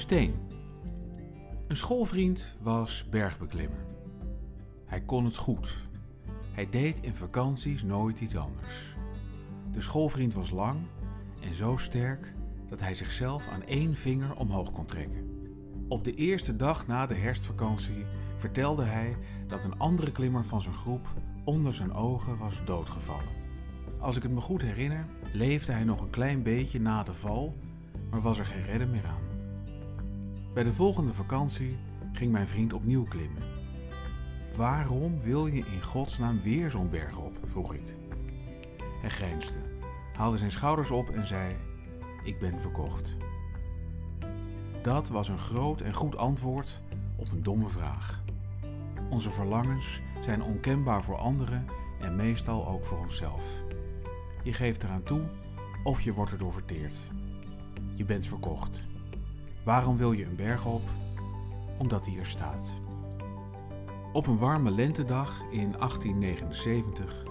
Steen. Een schoolvriend was bergbeklimmer. Hij kon het goed. Hij deed in vakanties nooit iets anders. De schoolvriend was lang en zo sterk dat hij zichzelf aan één vinger omhoog kon trekken. Op de eerste dag na de herfstvakantie vertelde hij dat een andere klimmer van zijn groep onder zijn ogen was doodgevallen. Als ik het me goed herinner, leefde hij nog een klein beetje na de val, maar was er geen redden meer aan. Bij de volgende vakantie ging mijn vriend opnieuw klimmen. Waarom wil je in godsnaam weer zo'n berg op? vroeg ik. Hij grijnsde, haalde zijn schouders op en zei: Ik ben verkocht. Dat was een groot en goed antwoord op een domme vraag. Onze verlangens zijn onkenbaar voor anderen en meestal ook voor onszelf. Je geeft eraan toe of je wordt erdoor verteerd. Je bent verkocht. Waarom wil je een berg op? Omdat die er staat. Op een warme lentedag in 1879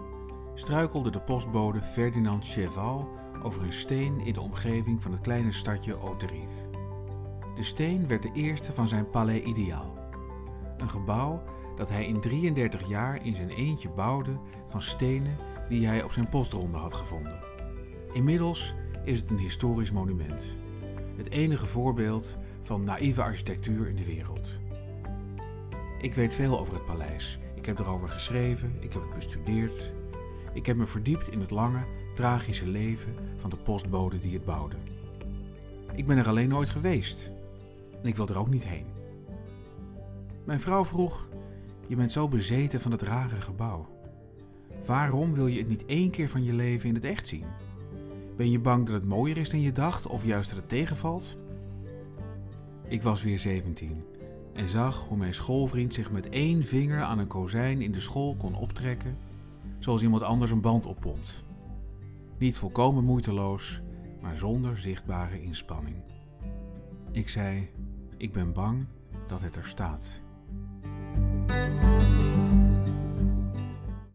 struikelde de postbode Ferdinand Cheval over een steen in de omgeving van het kleine stadje Auterive. De steen werd de eerste van zijn Palais Ideaal. Een gebouw dat hij in 33 jaar in zijn eentje bouwde van stenen die hij op zijn postronde had gevonden. Inmiddels is het een historisch monument. Het enige voorbeeld van naïeve architectuur in de wereld. Ik weet veel over het paleis. Ik heb erover geschreven, ik heb het bestudeerd. Ik heb me verdiept in het lange, tragische leven van de postbode die het bouwde. Ik ben er alleen nooit geweest. En ik wil er ook niet heen. Mijn vrouw vroeg: Je bent zo bezeten van het rare gebouw. Waarom wil je het niet één keer van je leven in het echt zien? Ben je bang dat het mooier is dan je dacht of juist dat het tegenvalt? Ik was weer 17 en zag hoe mijn schoolvriend zich met één vinger aan een kozijn in de school kon optrekken, zoals iemand anders een band oppompt. Niet volkomen moeiteloos, maar zonder zichtbare inspanning. Ik zei: Ik ben bang dat het er staat.